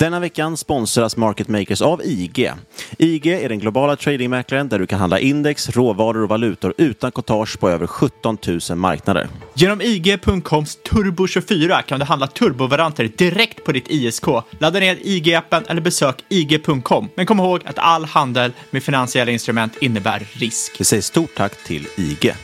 Denna veckan sponsras Market Makers av IG. IG är den globala tradingmäklaren där du kan handla index, råvaror och valutor utan courtage på över 17 000 marknader. Genom IG.coms Turbo24 kan du handla turbovaranter direkt på ditt ISK. Ladda ner IG-appen eller besök IG.com. Men kom ihåg att all handel med finansiella instrument innebär risk. Vi säger stort tack till IG.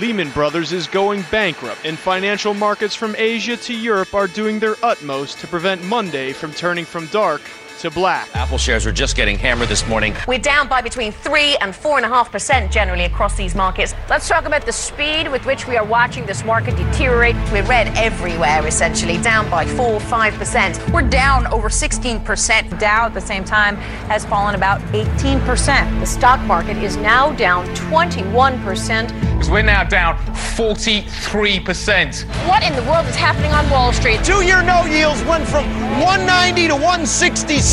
Lehman Brothers is going bankrupt, and financial markets from Asia to Europe are doing their utmost to prevent Monday from turning from dark to black. Apple shares are just getting hammered this morning. We're down by between 3 and 4.5% generally across these markets. Let's talk about the speed with which we are watching this market deteriorate. We're red everywhere, essentially, down by 4 5%. We're down over 16%. Dow at the same time has fallen about 18%. The stock market is now down 21%. Because we're now down 43%. What in the world is happening on Wall Street? Two year no yields went from 190 to 166.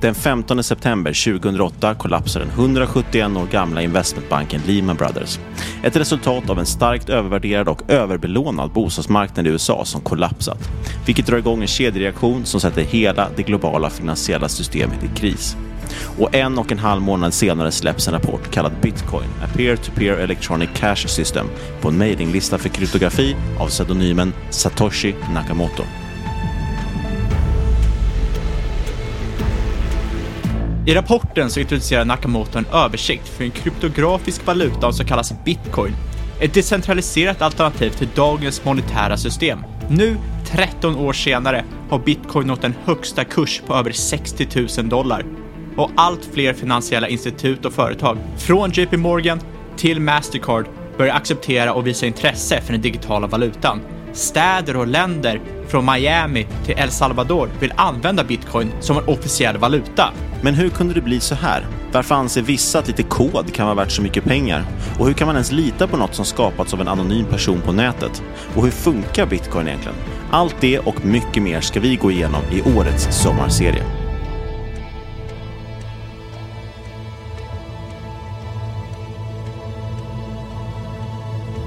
Den 15 september 2008 kollapsar den 171 år gamla investmentbanken Lehman Brothers. Ett resultat av en starkt övervärderad och överbelånad bostadsmarknad i USA som kollapsat, vilket drar igång en kedjereaktion som sätter hela det globala finansiella systemet i kris. Och en och en halv månad senare släpps en rapport kallad Bitcoin, a peer-to-peer electronic cash system, på en mailinglista för kryptografi av pseudonymen Satoshi Nakamoto. I rapporten så introducerar Nakamoto en översikt för en kryptografisk valuta som kallas bitcoin. Ett decentraliserat alternativ till dagens monetära system. Nu, 13 år senare, har bitcoin nått en högsta kurs på över 60 000 dollar. Och allt fler finansiella institut och företag, från JP Morgan till Mastercard, börjar acceptera och visa intresse för den digitala valutan. Städer och länder från Miami till El Salvador vill använda bitcoin som en officiell valuta. Men hur kunde det bli så här? Varför anser vissa att lite kod kan vara värt så mycket pengar? Och hur kan man ens lita på något som skapats av en anonym person på nätet? Och hur funkar bitcoin egentligen? Allt det och mycket mer ska vi gå igenom i årets sommarserie.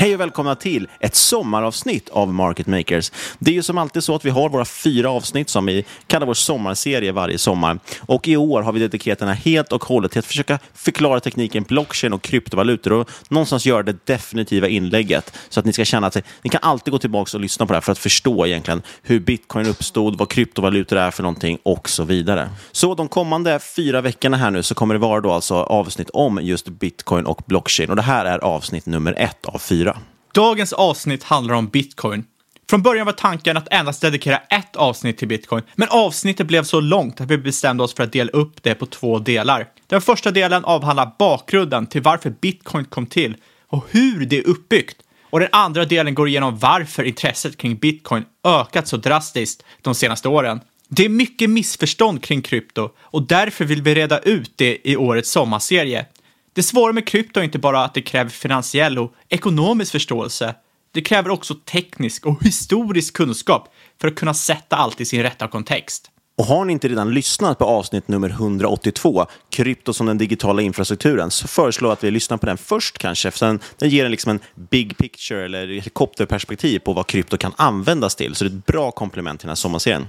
Hej och välkomna till ett sommaravsnitt av Market Makers. Det är ju som alltid så att vi har våra fyra avsnitt som vi kallar vår sommarserie varje sommar. Och i år har vi dedikerat den här helt och hållet till att försöka förklara tekniken blockchain och kryptovalutor och någonstans göra det definitiva inlägget så att ni ska känna att ni kan alltid gå tillbaka och lyssna på det här för att förstå egentligen hur bitcoin uppstod, vad kryptovalutor är för någonting och så vidare. Så de kommande fyra veckorna här nu så kommer det vara då alltså avsnitt om just bitcoin och blockchain och det här är avsnitt nummer ett av fyra. Dagens avsnitt handlar om bitcoin. Från början var tanken att endast dedikera ett avsnitt till bitcoin, men avsnittet blev så långt att vi bestämde oss för att dela upp det på två delar. Den första delen avhandlar bakgrunden till varför bitcoin kom till och hur det är uppbyggt. Och den andra delen går igenom varför intresset kring bitcoin ökat så drastiskt de senaste åren. Det är mycket missförstånd kring krypto och därför vill vi reda ut det i årets sommarserie. Det svåra med krypto är inte bara att det kräver finansiell och ekonomisk förståelse. Det kräver också teknisk och historisk kunskap för att kunna sätta allt i sin rätta kontext. Och har ni inte redan lyssnat på avsnitt nummer 182, Krypto som den digitala infrastrukturen, så föreslår jag att vi lyssnar på den först kanske, för den ger en, liksom en big picture eller helikopterperspektiv på vad krypto kan användas till. Så det är ett bra komplement till den här sommarserien.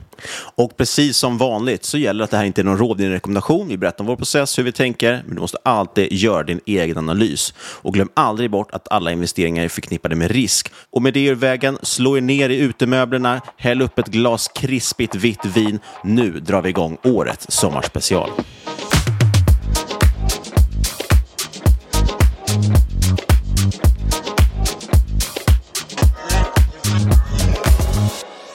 Och precis som vanligt så gäller att det här inte är någon råd, rekommendation. Vi berättar om vår process, hur vi tänker, men du måste alltid göra din egen analys. Och glöm aldrig bort att alla investeringar är förknippade med risk. Och med det ur vägen, slå er ner i utemöblerna, häll upp ett glas krispigt vitt vin. Nu nu drar vi igång årets sommarspecial.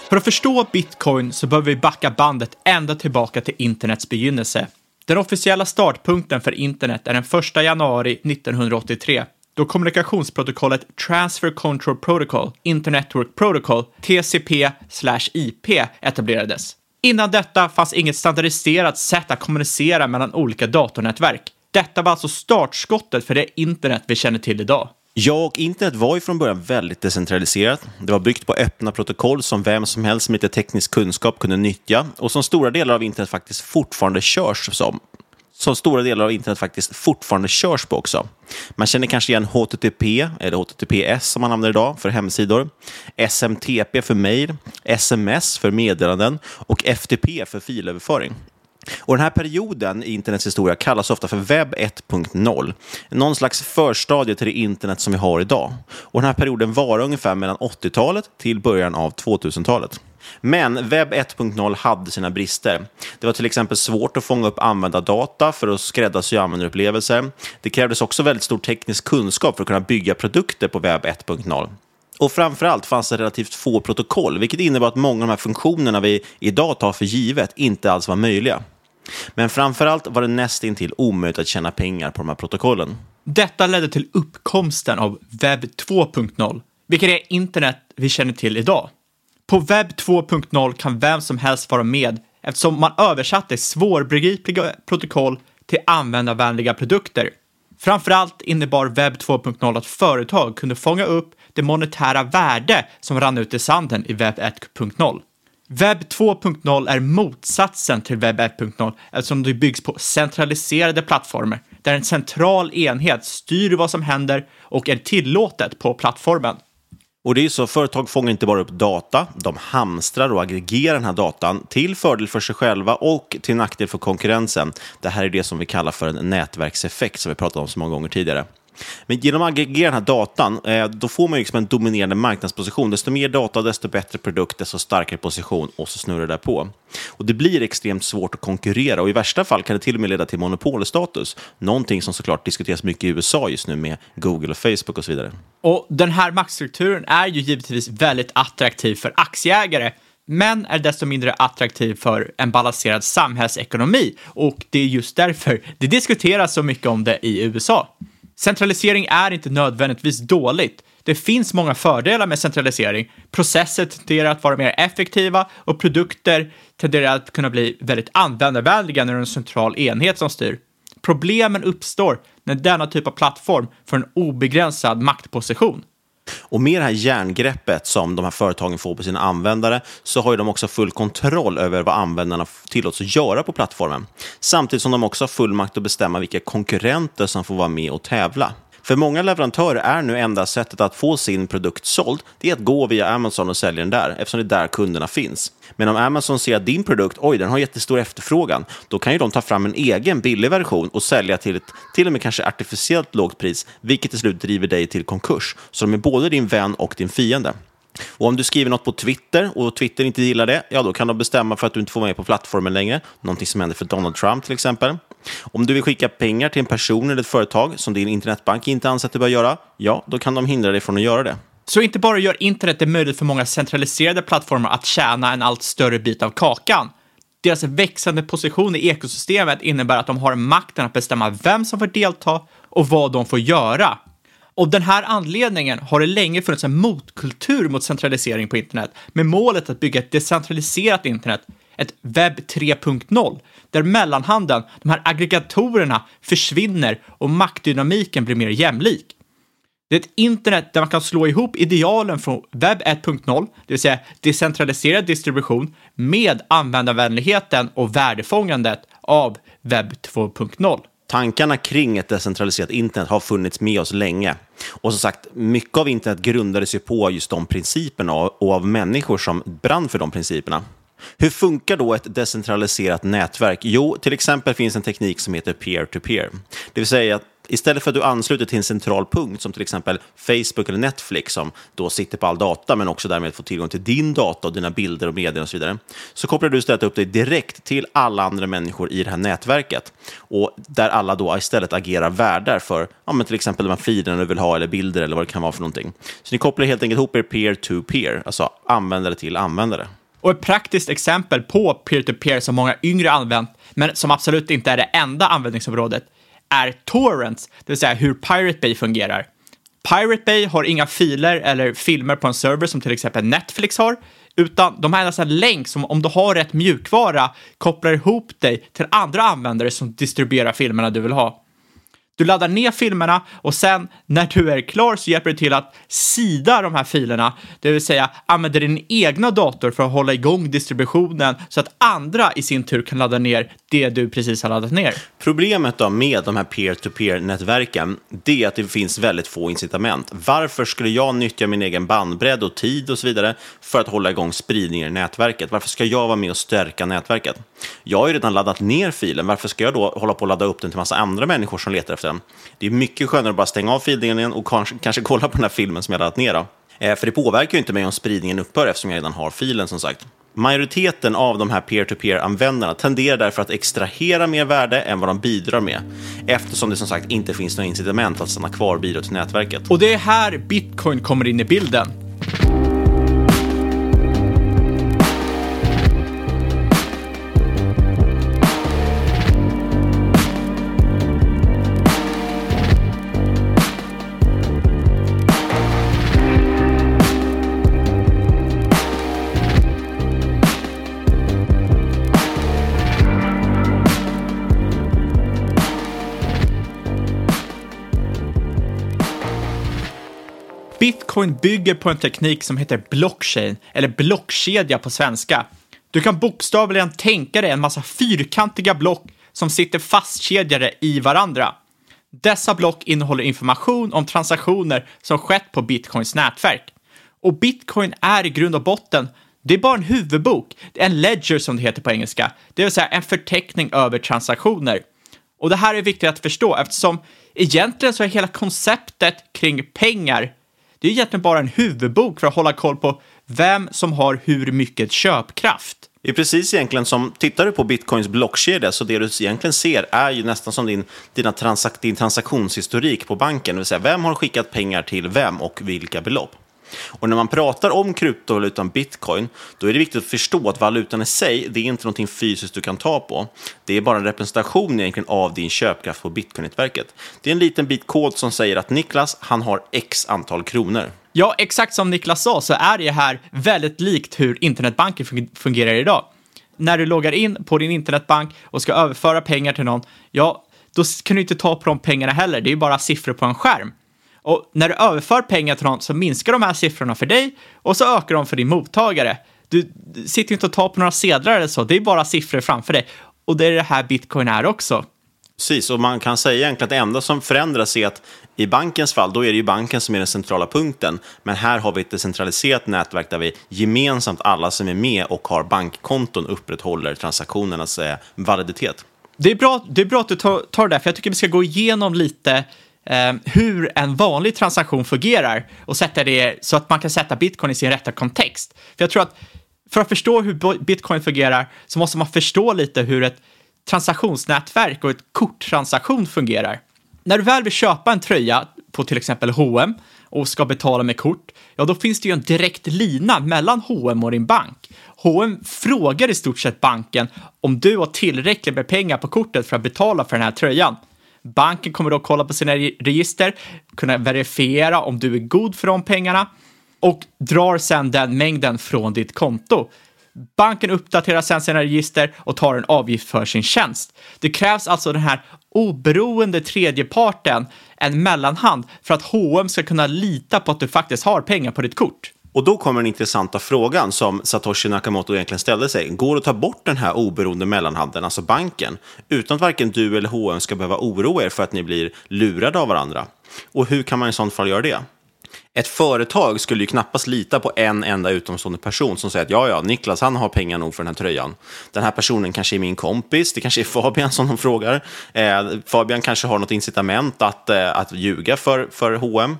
För att förstå bitcoin så behöver vi backa bandet ända tillbaka till internets begynnelse. Den officiella startpunkten för internet är den 1 januari 1983 då kommunikationsprotokollet Transfer Control Protocol, Internet Network Protocol, TCP/IP etablerades. Innan detta fanns inget standardiserat sätt att kommunicera mellan olika datornätverk. Detta var alltså startskottet för det internet vi känner till idag. Ja, och internet var ju från början väldigt decentraliserat. Det var byggt på öppna protokoll som vem som helst med lite teknisk kunskap kunde nyttja och som stora delar av internet faktiskt fortfarande körs som. Som stora delar av internet faktiskt fortfarande körs på också. Man känner kanske igen HTTP, eller HTTPS som man använder idag för hemsidor, SMTP för mejl, SMS för meddelanden och FTP för filöverföring. Och den här perioden i internets historia kallas ofta för webb 1.0. Någon slags förstadie till det internet som vi har idag. Och den här perioden var ungefär mellan 80-talet till början av 2000-talet. Men webb 1.0 hade sina brister. Det var till exempel svårt att fånga upp användardata för att skräddarsy användarupplevelser. Det krävdes också väldigt stor teknisk kunskap för att kunna bygga produkter på webb 1.0. Och framförallt fanns det relativt få protokoll, vilket innebar att många av de här funktionerna vi idag tar för givet inte alls var möjliga. Men framförallt var det nästintill omöjligt att tjäna pengar på de här protokollen. Detta ledde till uppkomsten av webb 2.0, vilket är internet vi känner till idag. På webb 2.0 kan vem som helst vara med eftersom man översatte svårbegripliga protokoll till användarvänliga produkter. Framförallt innebar webb 2.0 att företag kunde fånga upp det monetära värde som rann ut i sanden i webb 1.0. Webb 2.0 är motsatsen till webb 1.0 eftersom det byggs på centraliserade plattformar där en central enhet styr vad som händer och är tillåtet på plattformen. Och det är så, företag fångar inte bara upp data, de hamstrar och aggregerar den här datan till fördel för sig själva och till nackdel för konkurrensen. Det här är det som vi kallar för en nätverkseffekt som vi pratat om så många gånger tidigare. Men genom att aggregera den här datan, eh, då får man liksom en dominerande marknadsposition. Desto mer data, desto bättre produkt, desto starkare position och så snurrar det på. Och det blir extremt svårt att konkurrera och i värsta fall kan det till och med leda till monopolstatus. Någonting som såklart diskuteras mycket i USA just nu med Google och Facebook och så vidare. Och den här maktstrukturen är ju givetvis väldigt attraktiv för aktieägare, men är desto mindre attraktiv för en balanserad samhällsekonomi. Och det är just därför det diskuteras så mycket om det i USA. Centralisering är inte nödvändigtvis dåligt. Det finns många fördelar med centralisering. Processer tenderar att vara mer effektiva och produkter tenderar att kunna bli väldigt användarvänliga när det är en central enhet som styr. Problemen uppstår när denna typ av plattform får en obegränsad maktposition. Och med det här järngreppet som de här företagen får på sina användare så har ju de också full kontroll över vad användarna tillåts att göra på plattformen. Samtidigt som de också har full makt att bestämma vilka konkurrenter som får vara med och tävla. För många leverantörer är nu enda sättet att få sin produkt såld, det är att gå via Amazon och sälja den där, eftersom det är där kunderna finns. Men om Amazon ser att din produkt, oj, den har jättestor efterfrågan, då kan ju de ta fram en egen billig version och sälja till ett till och med kanske artificiellt lågt pris, vilket till slut driver dig till konkurs. Så de är både din vän och din fiende. Och om du skriver något på Twitter och Twitter inte gillar det, ja då kan de bestämma för att du inte får vara med på plattformen längre. Någonting som händer för Donald Trump till exempel. Om du vill skicka pengar till en person eller ett företag som din internetbank inte anser att du bör göra, ja, då kan de hindra dig från att göra det. Så inte bara gör internet det möjligt för många centraliserade plattformar att tjäna en allt större bit av kakan. Deras växande position i ekosystemet innebär att de har makten att bestämma vem som får delta och vad de får göra. Av den här anledningen har det länge funnits en motkultur mot centralisering på internet med målet att bygga ett decentraliserat internet, ett webb 3.0, där mellanhanden, de här aggregatorerna, försvinner och maktdynamiken blir mer jämlik. Det är ett internet där man kan slå ihop idealen från webb 1.0, det vill säga decentraliserad distribution, med användarvänligheten och värdefångandet av webb 2.0. Tankarna kring ett decentraliserat internet har funnits med oss länge. Och som sagt, mycket av internet grundades ju på just de principerna och av människor som brann för de principerna. Hur funkar då ett decentraliserat nätverk? Jo, till exempel finns en teknik som heter peer-to-peer. -peer. Det vill säga att istället för att du ansluter till en central punkt som till exempel Facebook eller Netflix som då sitter på all data men också därmed får tillgång till din data och dina bilder och medier och så vidare, så kopplar du istället upp dig direkt till alla andra människor i det här nätverket och där alla då istället agerar värdar för ja, men till exempel de här feederna du vill ha eller bilder eller vad det kan vara för någonting. Så ni kopplar helt enkelt ihop er peer-to-peer, -peer, alltså användare till användare. Och ett praktiskt exempel på peer-to-peer -peer som många yngre använt, men som absolut inte är det enda användningsområdet, är torrents, det vill säga hur Pirate Bay fungerar. Pirate Bay har inga filer eller filmer på en server som till exempel Netflix har, utan de är endast en länk som om du har rätt mjukvara kopplar ihop dig till andra användare som distribuerar filmerna du vill ha. Du laddar ner filmerna och sen när du är klar så hjälper det till att sida de här filerna, det vill säga använder din egna dator för att hålla igång distributionen så att andra i sin tur kan ladda ner det du precis har laddat ner. Problemet då med de här peer-to-peer-nätverken, det är att det finns väldigt få incitament. Varför skulle jag nyttja min egen bandbredd och tid och så vidare för att hålla igång spridningen i nätverket? Varför ska jag vara med och stärka nätverket? Jag har ju redan laddat ner filen, varför ska jag då hålla på och ladda upp den till massa andra människor som letar efter den? Det är mycket skönare att bara stänga av fildelningen och kanske, kanske kolla på den här filmen som jag laddat ner. Då. Eh, för det påverkar ju inte mig om spridningen upphör eftersom jag redan har filen som sagt. Majoriteten av de här peer-to-peer-användarna tenderar därför att extrahera mer värde än vad de bidrar med, eftersom det som sagt inte finns några incitament att stanna kvar och bidra till nätverket. Och det är här bitcoin kommer in i bilden. Bitcoin bygger på en teknik som heter blockchain, eller blockkedja på svenska. Du kan bokstavligen tänka dig en massa fyrkantiga block som sitter fastkedjade i varandra. Dessa block innehåller information om transaktioner som skett på Bitcoins nätverk. Och Bitcoin är i grund och botten det är bara en huvudbok, en ledger som det heter på engelska, det vill säga en förteckning över transaktioner. Och det här är viktigt att förstå eftersom egentligen så är hela konceptet kring pengar, det är egentligen bara en huvudbok för att hålla koll på vem som har hur mycket köpkraft. Det är precis egentligen som, tittar du på bitcoins blockkedja så det du egentligen ser är ju nästan som din, dina transak, din transaktionshistorik på banken, det vill säga vem har skickat pengar till vem och vilka belopp. Och när man pratar om kryptovalutan bitcoin, då är det viktigt att förstå att valutan i sig, det är inte någonting fysiskt du kan ta på. Det är bara en representation egentligen av din köpkraft på bitcoin-nätverket. Det är en liten bit kod som säger att Niklas, han har x antal kronor. Ja, exakt som Niklas sa så är det här väldigt likt hur internetbanken fungerar idag. När du loggar in på din internetbank och ska överföra pengar till någon, ja, då kan du inte ta på de pengarna heller. Det är ju bara siffror på en skärm. Och när du överför pengar till någon så minskar de här siffrorna för dig och så ökar de för din mottagare. Du sitter inte och tar på några sedlar eller så, det är bara siffror framför dig. Och det är det här bitcoin är också. Precis, och man kan säga egentligen att det enda som förändras är att i bankens fall, då är det ju banken som är den centrala punkten. Men här har vi ett decentraliserat nätverk där vi gemensamt, alla som är med och har bankkonton, upprätthåller transaktionernas eh, validitet. Det är, bra, det är bra att du tar, tar det där, för jag tycker vi ska gå igenom lite eh, hur en vanlig transaktion fungerar och sätta det så att man kan sätta bitcoin i sin rätta kontext. För jag tror att för att förstå hur bitcoin fungerar så måste man förstå lite hur ett transaktionsnätverk och ett korttransaktion fungerar. När du väl vill köpa en tröja på till exempel H&M och ska betala med kort, ja då finns det ju en direkt lina mellan H&M och din bank. H&M frågar i stort sett banken om du har tillräckligt med pengar på kortet för att betala för den här tröjan. Banken kommer då kolla på sina register, kunna verifiera om du är god för de pengarna och drar sedan den mängden från ditt konto. Banken uppdaterar sedan sina register och tar en avgift för sin tjänst. Det krävs alltså den här oberoende tredjeparten, en mellanhand, för att H&M ska kunna lita på att du faktiskt har pengar på ditt kort. Och då kommer den intressanta frågan som Satoshi Nakamoto egentligen ställde sig. Går det att ta bort den här oberoende mellanhanden, alltså banken, utan att varken du eller H&M ska behöva oroa er för att ni blir lurade av varandra? Och hur kan man i sånt fall göra det? Ett företag skulle ju knappast lita på en enda utomstående person som säger att ja, ja, Niklas han har pengar nog för den här tröjan. Den här personen kanske är min kompis, det kanske är Fabian som de frågar. Eh, Fabian kanske har något incitament att, eh, att ljuga för, för H&M.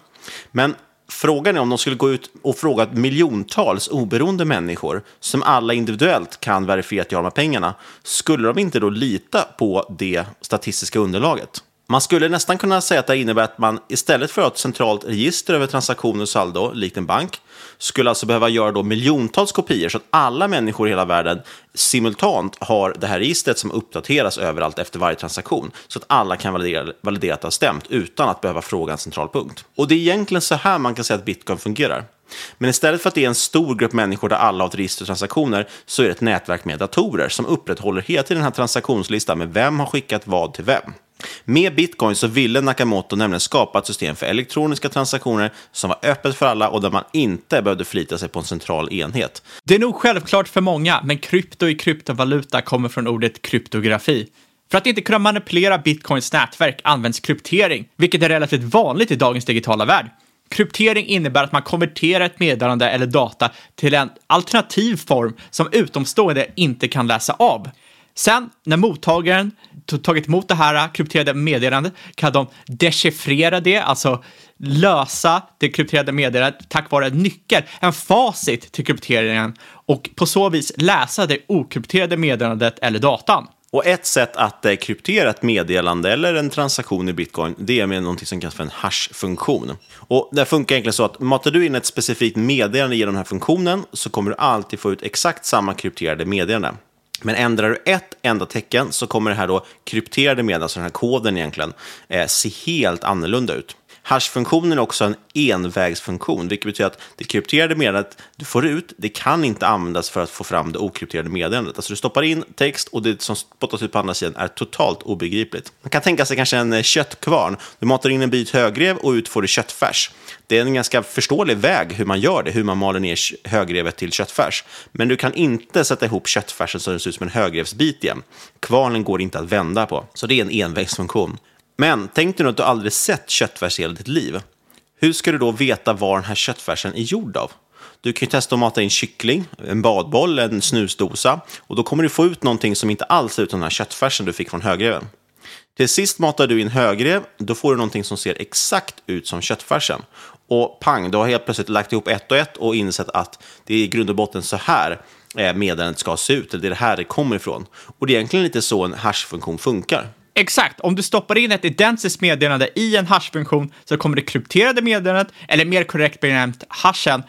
Men Frågan är om de skulle gå ut och fråga miljontals oberoende människor som alla individuellt kan verifiera att jag har de här pengarna. Skulle de inte då lita på det statistiska underlaget? Man skulle nästan kunna säga att det innebär att man istället för att ha ett centralt register över transaktioner och saldo, likt en bank, skulle alltså behöva göra då miljontals kopior så att alla människor i hela världen simultant har det här registret som uppdateras överallt efter varje transaktion. Så att alla kan validera, validera att det har stämt utan att behöva fråga en central punkt. Och det är egentligen så här man kan säga att bitcoin fungerar. Men istället för att det är en stor grupp människor där alla har ett register och transaktioner så är det ett nätverk med datorer som upprätthåller hela tiden den här transaktionslistan med vem har skickat vad till vem. Med bitcoin så ville Nakamoto nämligen skapa ett system för elektroniska transaktioner som var öppet för alla och där man inte behövde förlita sig på en central enhet. Det är nog självklart för många, men krypto i kryptovaluta kommer från ordet kryptografi. För att inte kunna manipulera bitcoins nätverk används kryptering, vilket är relativt vanligt i dagens digitala värld. Kryptering innebär att man konverterar ett meddelande eller data till en alternativ form som utomstående inte kan läsa av. Sen när mottagaren tagit emot det här krypterade meddelandet kan de dechiffrera det, alltså lösa det krypterade meddelandet tack vare en nyckel, en facit till krypteringen och på så vis läsa det okrypterade meddelandet eller datan. Och ett sätt att eh, kryptera ett meddelande eller en transaktion i bitcoin, det är med någonting som kallas för en hash-funktion. Och det funkar egentligen så att matar du in ett specifikt meddelande genom den här funktionen så kommer du alltid få ut exakt samma krypterade meddelande. Men ändrar du ett enda tecken så kommer det här då krypterade meddelandet, alltså den här koden egentligen, eh, se helt annorlunda ut. Hashfunktionen är också en envägsfunktion, vilket betyder att det krypterade meddelandet du får ut, det kan inte användas för att få fram det okrypterade meddelandet. Alltså du stoppar in text och det som spottas ut på andra sidan är totalt obegripligt. Man kan tänka sig kanske en eh, köttkvarn. Du matar in en bit högrev och ut får du köttfärs. Det är en ganska förståelig väg hur man gör det, hur man maler ner högrevet till köttfärs. Men du kan inte sätta ihop köttfärsen så den ser ut som en högrevsbit igen. Kvarnen går inte att vända på, så det är en envägsfunktion. Men tänk dig nu att du aldrig sett köttfärs i hela ditt liv. Hur ska du då veta vad den här köttfärsen är gjord av? Du kan ju testa att mata in kyckling, en badboll, en snusdosa och då kommer du få ut någonting som inte alls ser ut som den här köttfärsen du fick från högreven. Till sist matar du in högrev, då får du någonting som ser exakt ut som köttfärsen. Och pang, du har helt plötsligt lagt ihop ett och ett och insett att det är i grund och botten så här eh, meddelandet ska se ut, eller det är det här det kommer ifrån. Och det är egentligen lite så en hashfunktion funkar. Exakt, om du stoppar in ett identiskt meddelande i en hashfunktion så kommer det krypterade meddelandet, eller mer korrekt benämnt hashen,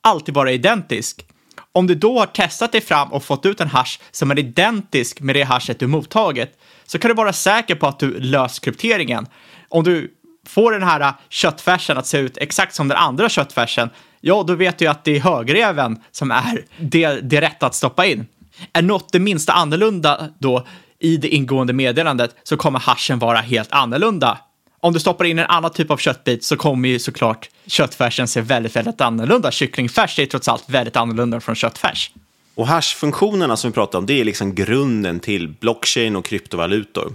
alltid vara identisk. Om du då har testat dig fram och fått ut en hash som är identisk med det hashet du mottagit, så kan du vara säker på att du löst krypteringen. Om du får den här köttfärsen att se ut exakt som den andra köttfärsen, ja, då vet du att det är högreven som är det, det rätta att stoppa in. Är något det minsta annorlunda då i det ingående meddelandet så kommer hashen vara helt annorlunda. Om du stoppar in en annan typ av köttbit så kommer ju såklart köttfärsen se väldigt, väldigt annorlunda. Kycklingfärs är trots allt väldigt annorlunda från köttfärs. Och hash-funktionerna som vi pratar om, det är liksom grunden till blockchain och kryptovalutor.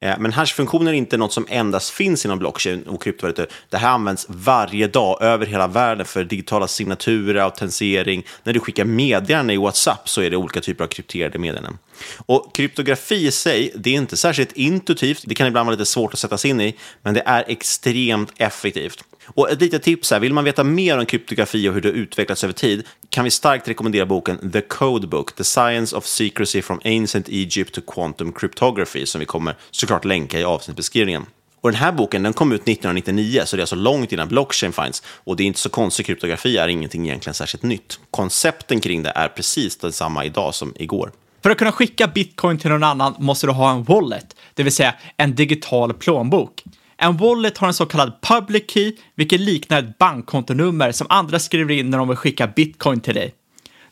Eh, men hashfunktioner är inte något som endast finns inom blockchain och kryptovalutor. Det här används varje dag över hela världen för digitala signaturer, autentisering. När du skickar meddelanden i WhatsApp så är det olika typer av krypterade meddelanden. Och kryptografi i sig, det är inte särskilt intuitivt. Det kan ibland vara lite svårt att sätta sig in i, men det är extremt effektivt. Och ett litet tips här, vill man veta mer om kryptografi och hur det utvecklats över tid kan vi starkt rekommendera boken The Code Book, The Science of Secrecy from Ancient Egypt to Quantum Cryptography, som vi kommer såklart länka i avsnittbeskrivningen. Och den här boken den kom ut 1999, så det är alltså långt innan blockchain finns. Och det är inte så konstigt, kryptografi är ingenting egentligen särskilt nytt. Koncepten kring det är precis detsamma idag som igår. För att kunna skicka bitcoin till någon annan måste du ha en wallet, det vill säga en digital plånbok. En wallet har en så kallad public key, vilket liknar ett bankkontonummer som andra skriver in när de vill skicka bitcoin till dig.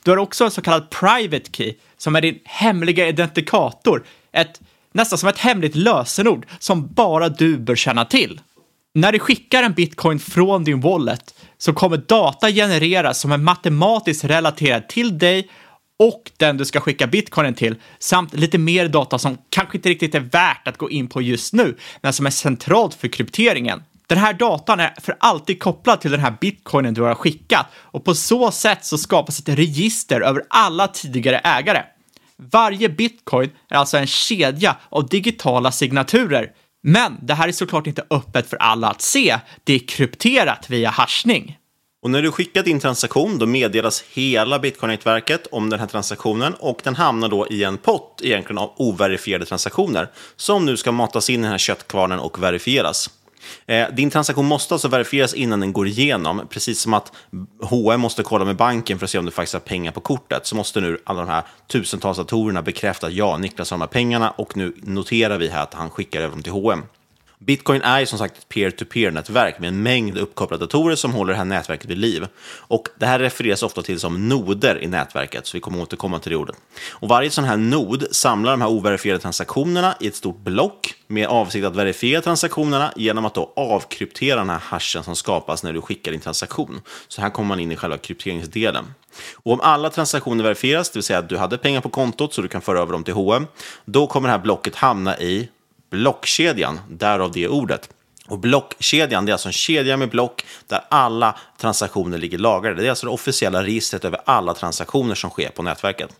Du har också en så kallad private key, som är din hemliga identikator, ett, nästan som ett hemligt lösenord som bara du bör känna till. När du skickar en bitcoin från din wallet så kommer data genereras som är matematiskt relaterad till dig och den du ska skicka bitcoinen till samt lite mer data som kanske inte riktigt är värt att gå in på just nu, men som är centralt för krypteringen. Den här datan är för alltid kopplad till den här bitcoinen du har skickat och på så sätt så skapas ett register över alla tidigare ägare. Varje bitcoin är alltså en kedja av digitala signaturer. Men det här är såklart inte öppet för alla att se. Det är krypterat via hashning. Och när du skickar din transaktion, då meddelas hela bitcoin-nätverket om den här transaktionen och den hamnar då i en pott egentligen av overifierade transaktioner som nu ska matas in i den här köttkvarnen och verifieras. Eh, din transaktion måste alltså verifieras innan den går igenom. Precis som att H&M måste kolla med banken för att se om du faktiskt har pengar på kortet, så måste nu alla de här tusentals datorerna bekräfta att ja, Niklas har de här pengarna och nu noterar vi här att han skickar över dem till H&M. Bitcoin är ju som sagt ett peer-to-peer-nätverk med en mängd uppkopplade datorer som håller det här nätverket vid liv. Och det här refereras ofta till som noder i nätverket, så vi kommer återkomma till det ordet. Och varje sån här nod samlar de här overifierade transaktionerna i ett stort block med avsikt att verifiera transaktionerna genom att då avkryptera den här hashen som skapas när du skickar din transaktion. Så här kommer man in i själva krypteringsdelen. Och om alla transaktioner verifieras, det vill säga att du hade pengar på kontot så du kan föra över dem till H&M, då kommer det här blocket hamna i blockkedjan, därav det ordet. Och blockkedjan det är alltså en kedja med block där alla transaktioner ligger lagrade. Det är alltså det officiella registret över alla transaktioner som sker på nätverket.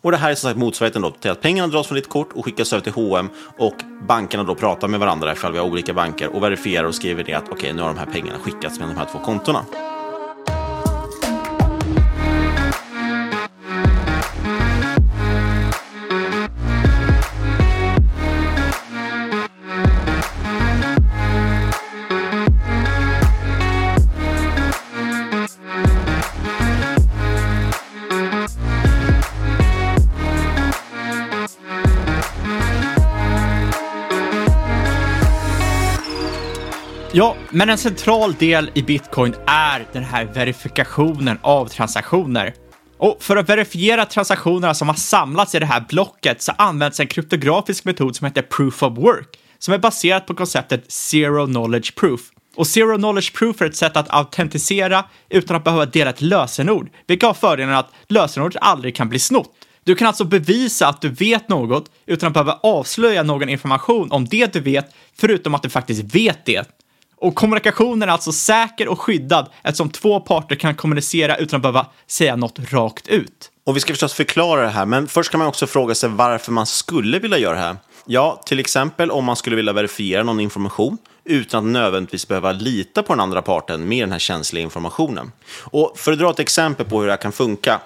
Och det här är som sagt motsvarigheten då till att pengarna dras från ditt kort och skickas över till H&M och bankerna då pratar med varandra ifall vi har olika banker och verifierar och skriver det att okej, okay, nu har de här pengarna skickats med de här två kontona. Ja, men en central del i bitcoin är den här verifikationen av transaktioner. Och för att verifiera transaktionerna som har samlats i det här blocket så används en kryptografisk metod som heter proof of work, som är baserat på konceptet zero knowledge proof. Och zero knowledge proof är ett sätt att autentisera utan att behöva dela ett lösenord, vilket har fördelen att lösenordet aldrig kan bli snott. Du kan alltså bevisa att du vet något utan att behöva avslöja någon information om det du vet, förutom att du faktiskt vet det. Och kommunikationen är alltså säker och skyddad eftersom två parter kan kommunicera utan att behöva säga något rakt ut. Och vi ska förstås förklara det här, men först kan man också fråga sig varför man skulle vilja göra det här. Ja, till exempel om man skulle vilja verifiera någon information utan att nödvändigtvis behöva lita på den andra parten med den här känsliga informationen. Och för att dra ett exempel på hur det här kan funka.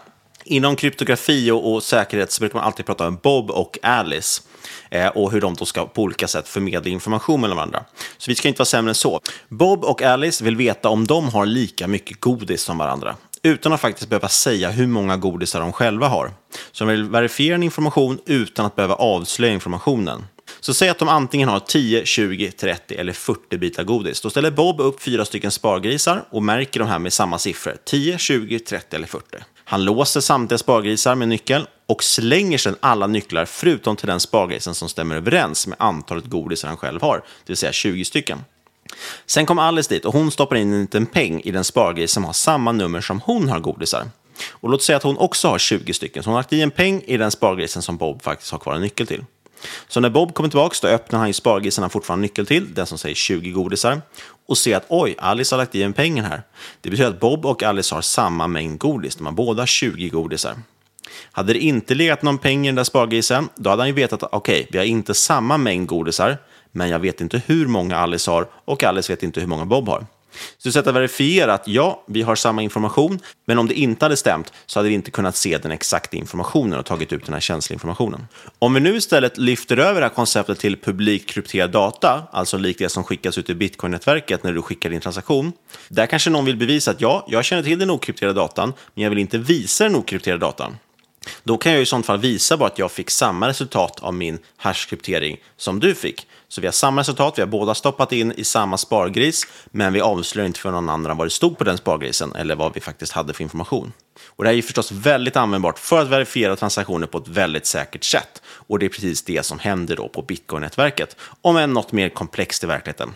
Inom kryptografi och, och säkerhet så brukar man alltid prata om Bob och Alice eh, och hur de då ska på olika sätt förmedla information mellan varandra. Så vi ska inte vara sämre än så. Bob och Alice vill veta om de har lika mycket godis som varandra utan att faktiskt behöva säga hur många godisar de själva har. Så de vill verifiera en information utan att behöva avslöja informationen. Så säg att de antingen har 10, 20, 30 eller 40 bitar godis. Då ställer Bob upp fyra stycken spargrisar och märker de här med samma siffror. 10, 20, 30 eller 40. Han låser samtliga spargrisar med nyckel och slänger sedan alla nycklar förutom till den spargrisen som stämmer överens med antalet godisar han själv har, det vill säga 20 stycken. Sen kom Alice dit och hon stoppar in en liten peng i den spargris som har samma nummer som hon har godisar. Och låt säga att hon också har 20 stycken, så hon har lagt i en peng i den spargrisen som Bob faktiskt har kvar en nyckel till. Så när Bob kommer tillbaka då öppnar han ju spargrisen han fortfarande nyckel till, den som säger 20 godisar, och ser att oj, Alice har lagt i en pengen här. Det betyder att Bob och Alice har samma mängd godis, de har båda 20 godisar. Hade det inte legat någon peng i den där spargrisen, då hade han ju vetat att okej, okay, vi har inte samma mängd godisar, men jag vet inte hur många Alice har och Alice vet inte hur många Bob har. Så sätt att verifiera att ja, vi har samma information, men om det inte hade stämt så hade vi inte kunnat se den exakta informationen och tagit ut den här känsliga informationen. Om vi nu istället lyfter över det här konceptet till publikt krypterad data, alltså likt det som skickas ut i bitcoin-nätverket när du skickar din transaktion, där kanske någon vill bevisa att ja, jag känner till den okrypterade datan, men jag vill inte visa den okrypterade datan. Då kan jag i sånt fall visa bara att jag fick samma resultat av min hashkryptering som du fick. Så vi har samma resultat, vi har båda stoppat in i samma spargris, men vi avslöjar inte för någon annan vad det stod på den spargrisen eller vad vi faktiskt hade för information. Och det här är förstås väldigt användbart för att verifiera transaktioner på ett väldigt säkert sätt. Och det är precis det som händer då på Bitcoin-nätverket, om än något mer komplext i verkligheten.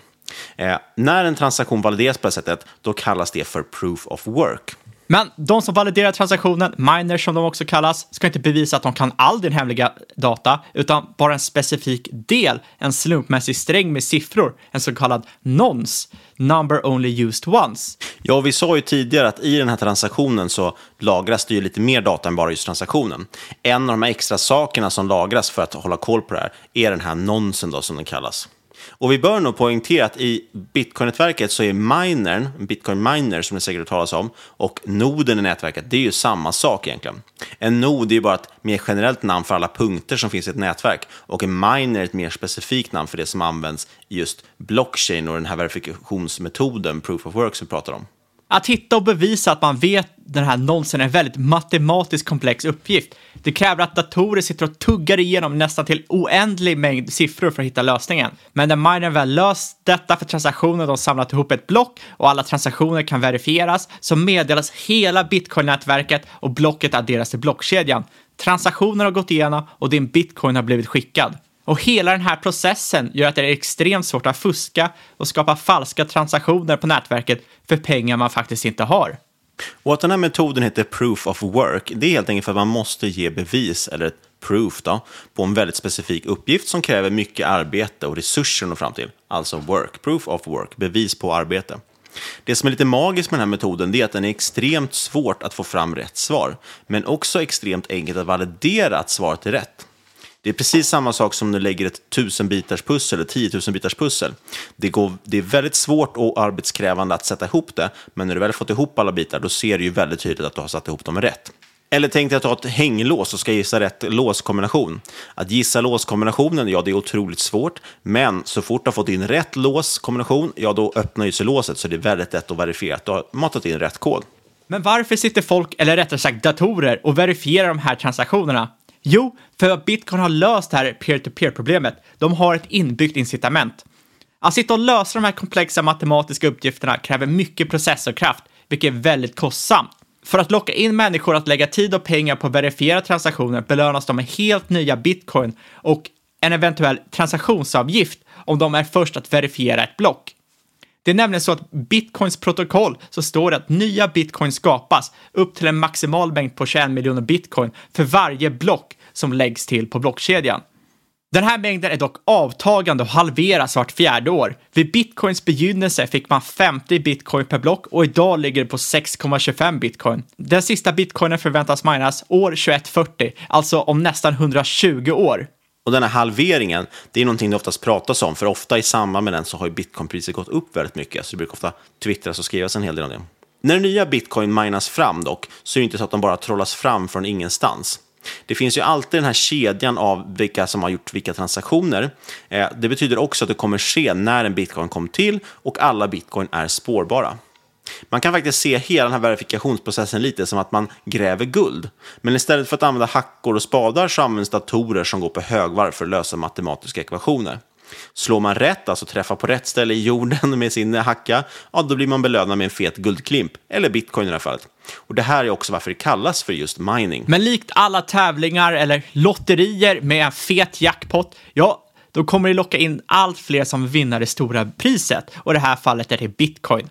Eh, när en transaktion valideras på det sättet, då kallas det för proof of work. Men de som validerar transaktionen, miners som de också kallas, ska inte bevisa att de kan all din hemliga data, utan bara en specifik del, en slumpmässig sträng med siffror, en så kallad nons, number only used once. Ja, vi sa ju tidigare att i den här transaktionen så lagras det ju lite mer data än bara just transaktionen. En av de här extra sakerna som lagras för att hålla koll på det här är den här nonsen då som den kallas. Och vi bör nog poängtera att i bitcoin-nätverket så är minern, bitcoin miner som det säkert har talas om, och noden i nätverket, det är ju samma sak egentligen. En nod är ju bara ett mer generellt namn för alla punkter som finns i ett nätverk och en miner är ett mer specifikt namn för det som används i just blockchain och den här verifikationsmetoden, proof of work, som vi pratar om. Att hitta och bevisa att man vet den här nonsen är en väldigt matematiskt komplex uppgift. Det kräver att datorer sitter och tuggar igenom nästan till oändlig mängd siffror för att hitta lösningen. Men när minern väl löst detta för transaktioner, de samlat ihop ett block och alla transaktioner kan verifieras, så meddelas hela bitcoin-nätverket och blocket adderas till blockkedjan. Transaktioner har gått igenom och din bitcoin har blivit skickad. Och hela den här processen gör att det är extremt svårt att fuska och skapa falska transaktioner på nätverket för pengar man faktiskt inte har. Och att den här metoden heter proof of work, det är helt enkelt för att man måste ge bevis, eller ett proof då, på en väldigt specifik uppgift som kräver mycket arbete och resurser att nå fram till. Alltså work, proof of work, bevis på arbete. Det som är lite magiskt med den här metoden är att den är extremt svårt att få fram rätt svar, men också extremt enkelt att validera att svaret är rätt. Det är precis samma sak som när du lägger ett 1000 bitars pussel eller 10 000 bitars pussel. Det, går, det är väldigt svårt och arbetskrävande att sätta ihop det, men när du väl fått ihop alla bitar, då ser du ju väldigt tydligt att du har satt ihop dem rätt. Eller tänk dig att du har ett hänglås och ska gissa rätt låskombination. Att gissa låskombinationen, ja det är otroligt svårt, men så fort du har fått in rätt låskombination, ja då öppnar ju sig låset, så det är väldigt lätt att verifiera att du har matat in rätt kod. Men varför sitter folk, eller rättare sagt datorer, och verifierar de här transaktionerna? Jo, för att bitcoin har löst det här peer-to-peer-problemet. De har ett inbyggt incitament. Att sitta och lösa de här komplexa matematiska uppgifterna kräver mycket processorkraft, vilket är väldigt kostsamt. För att locka in människor att lägga tid och pengar på att verifiera transaktioner belönas de med helt nya bitcoin och en eventuell transaktionsavgift om de är först att verifiera ett block. Det är nämligen så att bitcoins protokoll så står det att nya bitcoin skapas upp till en maximal mängd på 21 miljoner bitcoin för varje block som läggs till på blockkedjan. Den här mängden är dock avtagande och halveras vart fjärde år. Vid bitcoins begynnelse fick man 50 bitcoin per block och idag ligger det på 6,25 bitcoin. Den sista bitcoinen förväntas minas år 2140, alltså om nästan 120 år. Och den här halveringen, det är någonting det oftast pratas om, för ofta i samband med den så har ju bitcoinpriset gått upp väldigt mycket, så det brukar ofta twittras och skrivas en hel del om det. När den nya bitcoin minas fram dock, så är det inte så att de bara trollas fram från ingenstans. Det finns ju alltid den här kedjan av vilka som har gjort vilka transaktioner. Eh, det betyder också att det kommer ske när en bitcoin kom till och alla bitcoin är spårbara. Man kan faktiskt se hela den här verifikationsprocessen lite som att man gräver guld. Men istället för att använda hackor och spadar så används datorer som går på högvarv för att lösa matematiska ekvationer. Slår man rätt, alltså träffar på rätt ställe i jorden med sin hacka, ja, då blir man belönad med en fet guldklimp, eller bitcoin i det här fallet. Och det här är också varför det kallas för just mining. Men likt alla tävlingar eller lotterier med en fet jackpot, ja, då kommer det locka in allt fler som vinner det stora priset. Och i det här fallet är det bitcoin.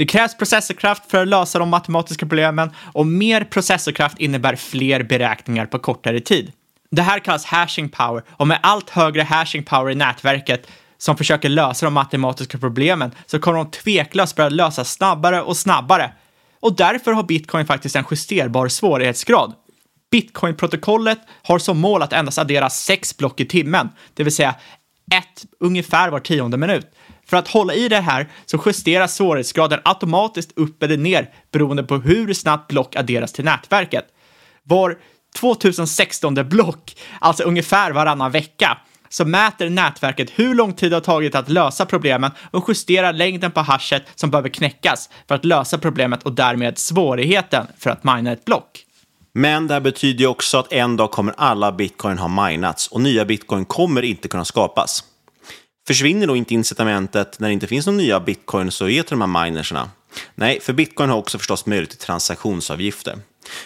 Det krävs processorkraft för att lösa de matematiska problemen och mer processorkraft innebär fler beräkningar på kortare tid. Det här kallas hashing power och med allt högre hashing power i nätverket som försöker lösa de matematiska problemen så kommer de tveklöst börja lösa snabbare och snabbare. Och därför har bitcoin faktiskt en justerbar svårighetsgrad. Bitcoin-protokollet har som mål att endast addera sex block i timmen, det vill säga ett ungefär var tionde minut. För att hålla i det här så justeras svårighetsgraden automatiskt upp eller ner beroende på hur snabbt block adderas till nätverket. Var 2016 block, alltså ungefär varannan vecka, så mäter nätverket hur lång tid det har tagit att lösa problemen och justerar längden på hashet som behöver knäckas för att lösa problemet och därmed svårigheten för att mina ett block. Men det här betyder ju också att en dag kommer alla bitcoin ha minats och nya bitcoin kommer inte kunna skapas. Försvinner då inte incitamentet när det inte finns några nya bitcoins att ge till de här minerserna? Nej, för bitcoin har också förstås möjlighet till transaktionsavgifter.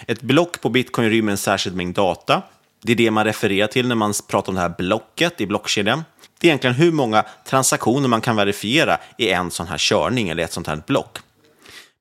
Ett block på bitcoin rymmer en särskild mängd data. Det är det man refererar till när man pratar om det här blocket i blockkedjan. Det är egentligen hur många transaktioner man kan verifiera i en sån här körning eller ett sånt här block.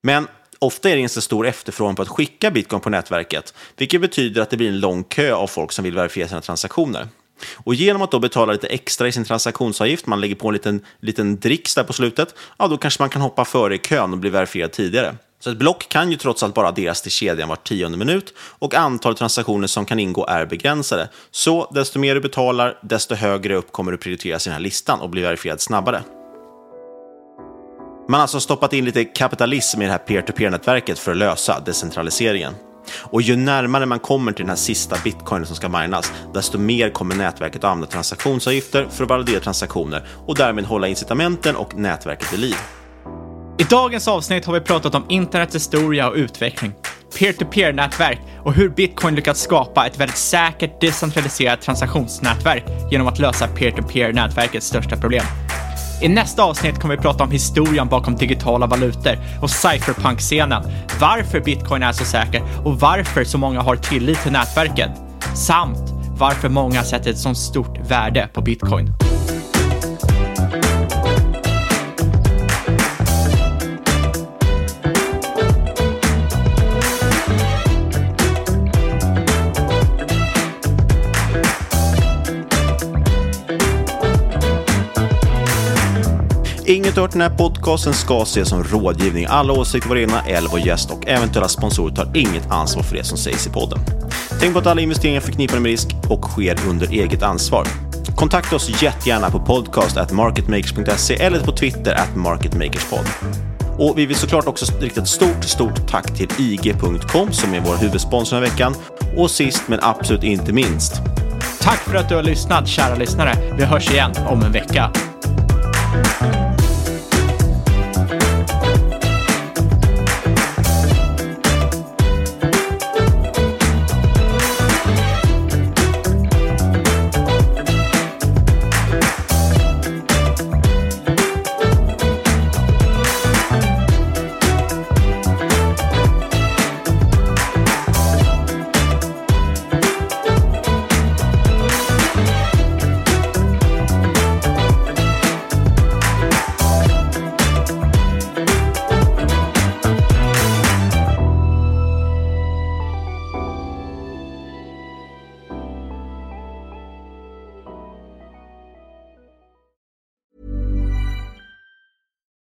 Men ofta är det inte så stor efterfrågan på att skicka bitcoin på nätverket, vilket betyder att det blir en lång kö av folk som vill verifiera sina transaktioner. Och genom att då betala lite extra i sin transaktionsavgift, man lägger på en liten, liten dricks där på slutet, ja då kanske man kan hoppa före i kön och bli verifierad tidigare. Så ett block kan ju trots allt bara adderas till kedjan var tionde minut och antalet transaktioner som kan ingå är begränsade. Så desto mer du betalar, desto högre upp kommer du prioriteras i den här listan och bli verifierad snabbare. Man har alltså stoppat in lite kapitalism i det här peer-to-peer-nätverket för att lösa decentraliseringen. Och ju närmare man kommer till den här sista bitcoinen som ska minas, desto mer kommer nätverket att använda transaktionsavgifter för att validera transaktioner och därmed hålla incitamenten och nätverket i liv. I dagens avsnitt har vi pratat om internets historia och utveckling, peer-to-peer-nätverk och hur bitcoin lyckats skapa ett väldigt säkert decentraliserat transaktionsnätverk genom att lösa peer-to-peer-nätverkets största problem. I nästa avsnitt kommer vi prata om historien bakom digitala valutor och cypherpunk-scenen, varför bitcoin är så säker och varför så många har tillit till nätverket, samt varför många sätter ett så stort värde på bitcoin. Inget hört den här podcasten ska ses som rådgivning. Alla åsikter var egna, eller vår gäst och eventuella sponsorer tar inget ansvar för det som sägs i podden. Tänk på att alla investeringar är förknippade med risk och sker under eget ansvar. Kontakta oss jättegärna på podcast.marketmakers.se eller på Twitter at marketmakerspod. Och vi vill såklart också rikta ett stort, stort tack till IG.com som är vår huvudsponsor den här veckan. Och sist men absolut inte minst. Tack för att du har lyssnat, kära lyssnare. Vi hörs igen om en vecka.